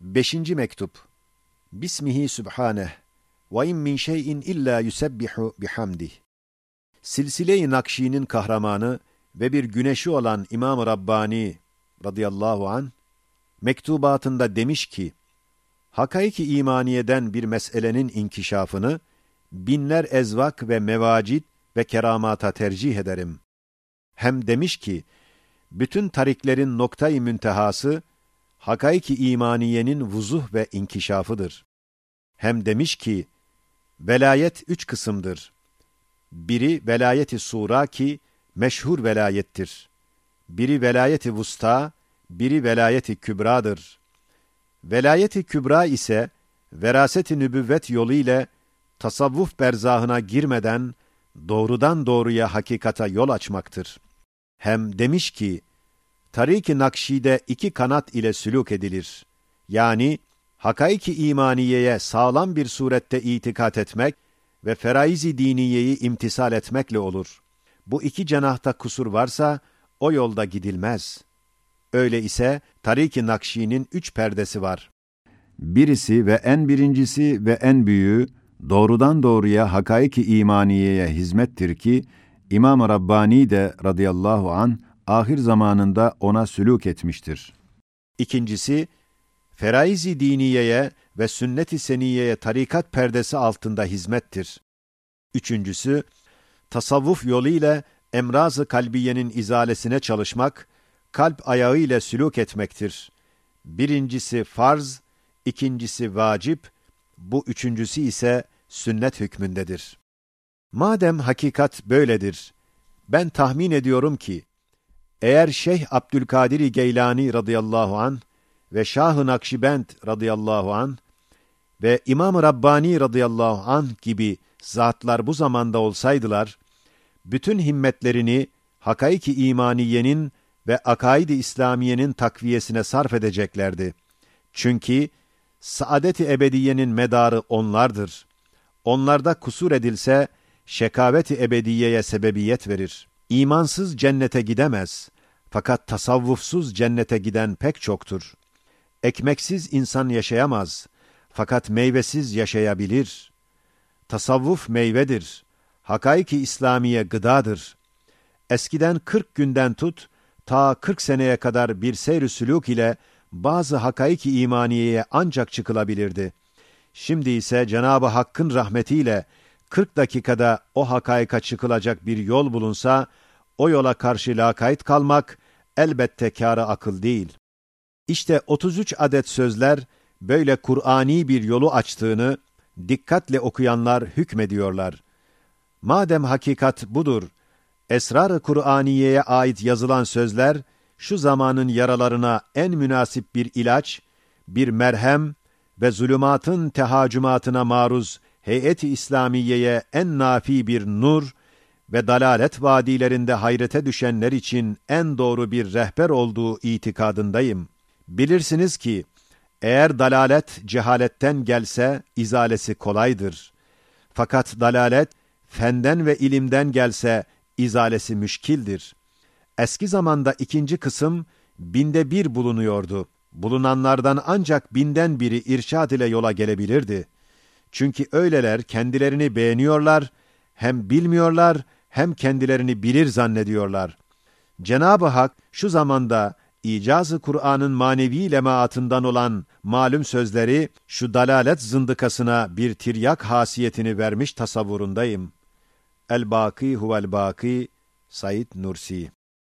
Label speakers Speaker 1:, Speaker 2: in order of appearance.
Speaker 1: Beşinci mektup. Bismihi Sübhaneh. Ve in min şeyin illa yusebbihu bihamdih. Silsile-i Nakşi'nin kahramanı ve bir güneşi olan İmam-ı Rabbani radıyallahu an mektubatında demiş ki, Hakaiki imaniyeden bir meselenin inkişafını binler ezvak ve mevacid ve keramata tercih ederim. Hem demiş ki, bütün tariklerin noktayı müntehası, hakaiki imaniyenin vuzuh ve inkişafıdır. Hem demiş ki, velayet üç kısımdır. Biri velayeti sura ki, meşhur velayettir. Biri velayeti vusta, biri velayeti kübradır. Velayeti kübra ise, veraseti nübüvvet yolu ile tasavvuf berzahına girmeden, doğrudan doğruya hakikata yol açmaktır. Hem demiş ki, Tarik-i Nakşi'de iki kanat ile sülük edilir. Yani, hakaiki imaniyeye sağlam bir surette itikat etmek ve feraizi diniyeyi imtisal etmekle olur. Bu iki cenahta kusur varsa, o yolda gidilmez. Öyle ise, Tarik-i Nakşi'nin üç perdesi var.
Speaker 2: Birisi ve en birincisi ve en büyüğü, doğrudan doğruya hakaiki imaniyeye hizmettir ki, İmam-ı Rabbani de radıyallahu an ahir zamanında ona sülük etmiştir.
Speaker 1: İkincisi, feraizi diniyeye ve sünnet-i seniyeye tarikat perdesi altında hizmettir. Üçüncüsü, tasavvuf yolu ile emraz-ı kalbiyenin izalesine çalışmak, kalp ayağı ile sülük etmektir. Birincisi farz, ikincisi vacip, bu üçüncüsü ise sünnet hükmündedir. Madem hakikat böyledir, ben tahmin ediyorum ki, eğer Şeyh Abdülkadir Geylani radıyallahu an ve Şah-ı Nakşibend radıyallahu an ve İmam-ı Rabbani radıyallahu an gibi zatlar bu zamanda olsaydılar, bütün himmetlerini hakaiki imaniyenin ve akaid-i İslamiyenin takviyesine sarf edeceklerdi. Çünkü saadet-i ebediyenin medarı onlardır. Onlarda kusur edilse, şekavet-i ebediyeye sebebiyet verir. İmansız cennete gidemez. Fakat tasavvufsuz cennete giden pek çoktur. Ekmeksiz insan yaşayamaz. Fakat meyvesiz yaşayabilir. Tasavvuf meyvedir. Hakaiki İslamiye gıdadır. Eskiden kırk günden tut, ta kırk seneye kadar bir seyr-i sülûk ile bazı hakaiki imaniyeye ancak çıkılabilirdi. Şimdi ise Cenab-ı Hakk'ın rahmetiyle 40 dakikada o hakaika çıkılacak bir yol bulunsa, o yola karşı lakayt kalmak elbette kârı akıl değil. İşte 33 adet sözler böyle Kur'ani bir yolu açtığını dikkatle okuyanlar hükmediyorlar. Madem hakikat budur, esrar-ı Kur'aniye'ye ait yazılan sözler, şu zamanın yaralarına en münasip bir ilaç, bir merhem ve zulümatın tehacümatına maruz heyet-i İslamiye'ye en nafi bir nur ve dalalet vadilerinde hayrete düşenler için en doğru bir rehber olduğu itikadındayım. Bilirsiniz ki, eğer dalalet cehaletten gelse, izalesi kolaydır. Fakat dalalet, fenden ve ilimden gelse, izalesi müşkildir. Eski zamanda ikinci kısım, binde bir bulunuyordu. Bulunanlardan ancak binden biri irşad ile yola gelebilirdi. Çünkü öyleler kendilerini beğeniyorlar, hem bilmiyorlar, hem kendilerini bilir zannediyorlar. Cenab-ı Hak şu zamanda icazı Kur'an'ın manevi lemaatından olan malum sözleri şu dalalet zındıkasına bir tiryak hasiyetini vermiş tasavvurundayım. El-Baki huvel-Baki Said Nursi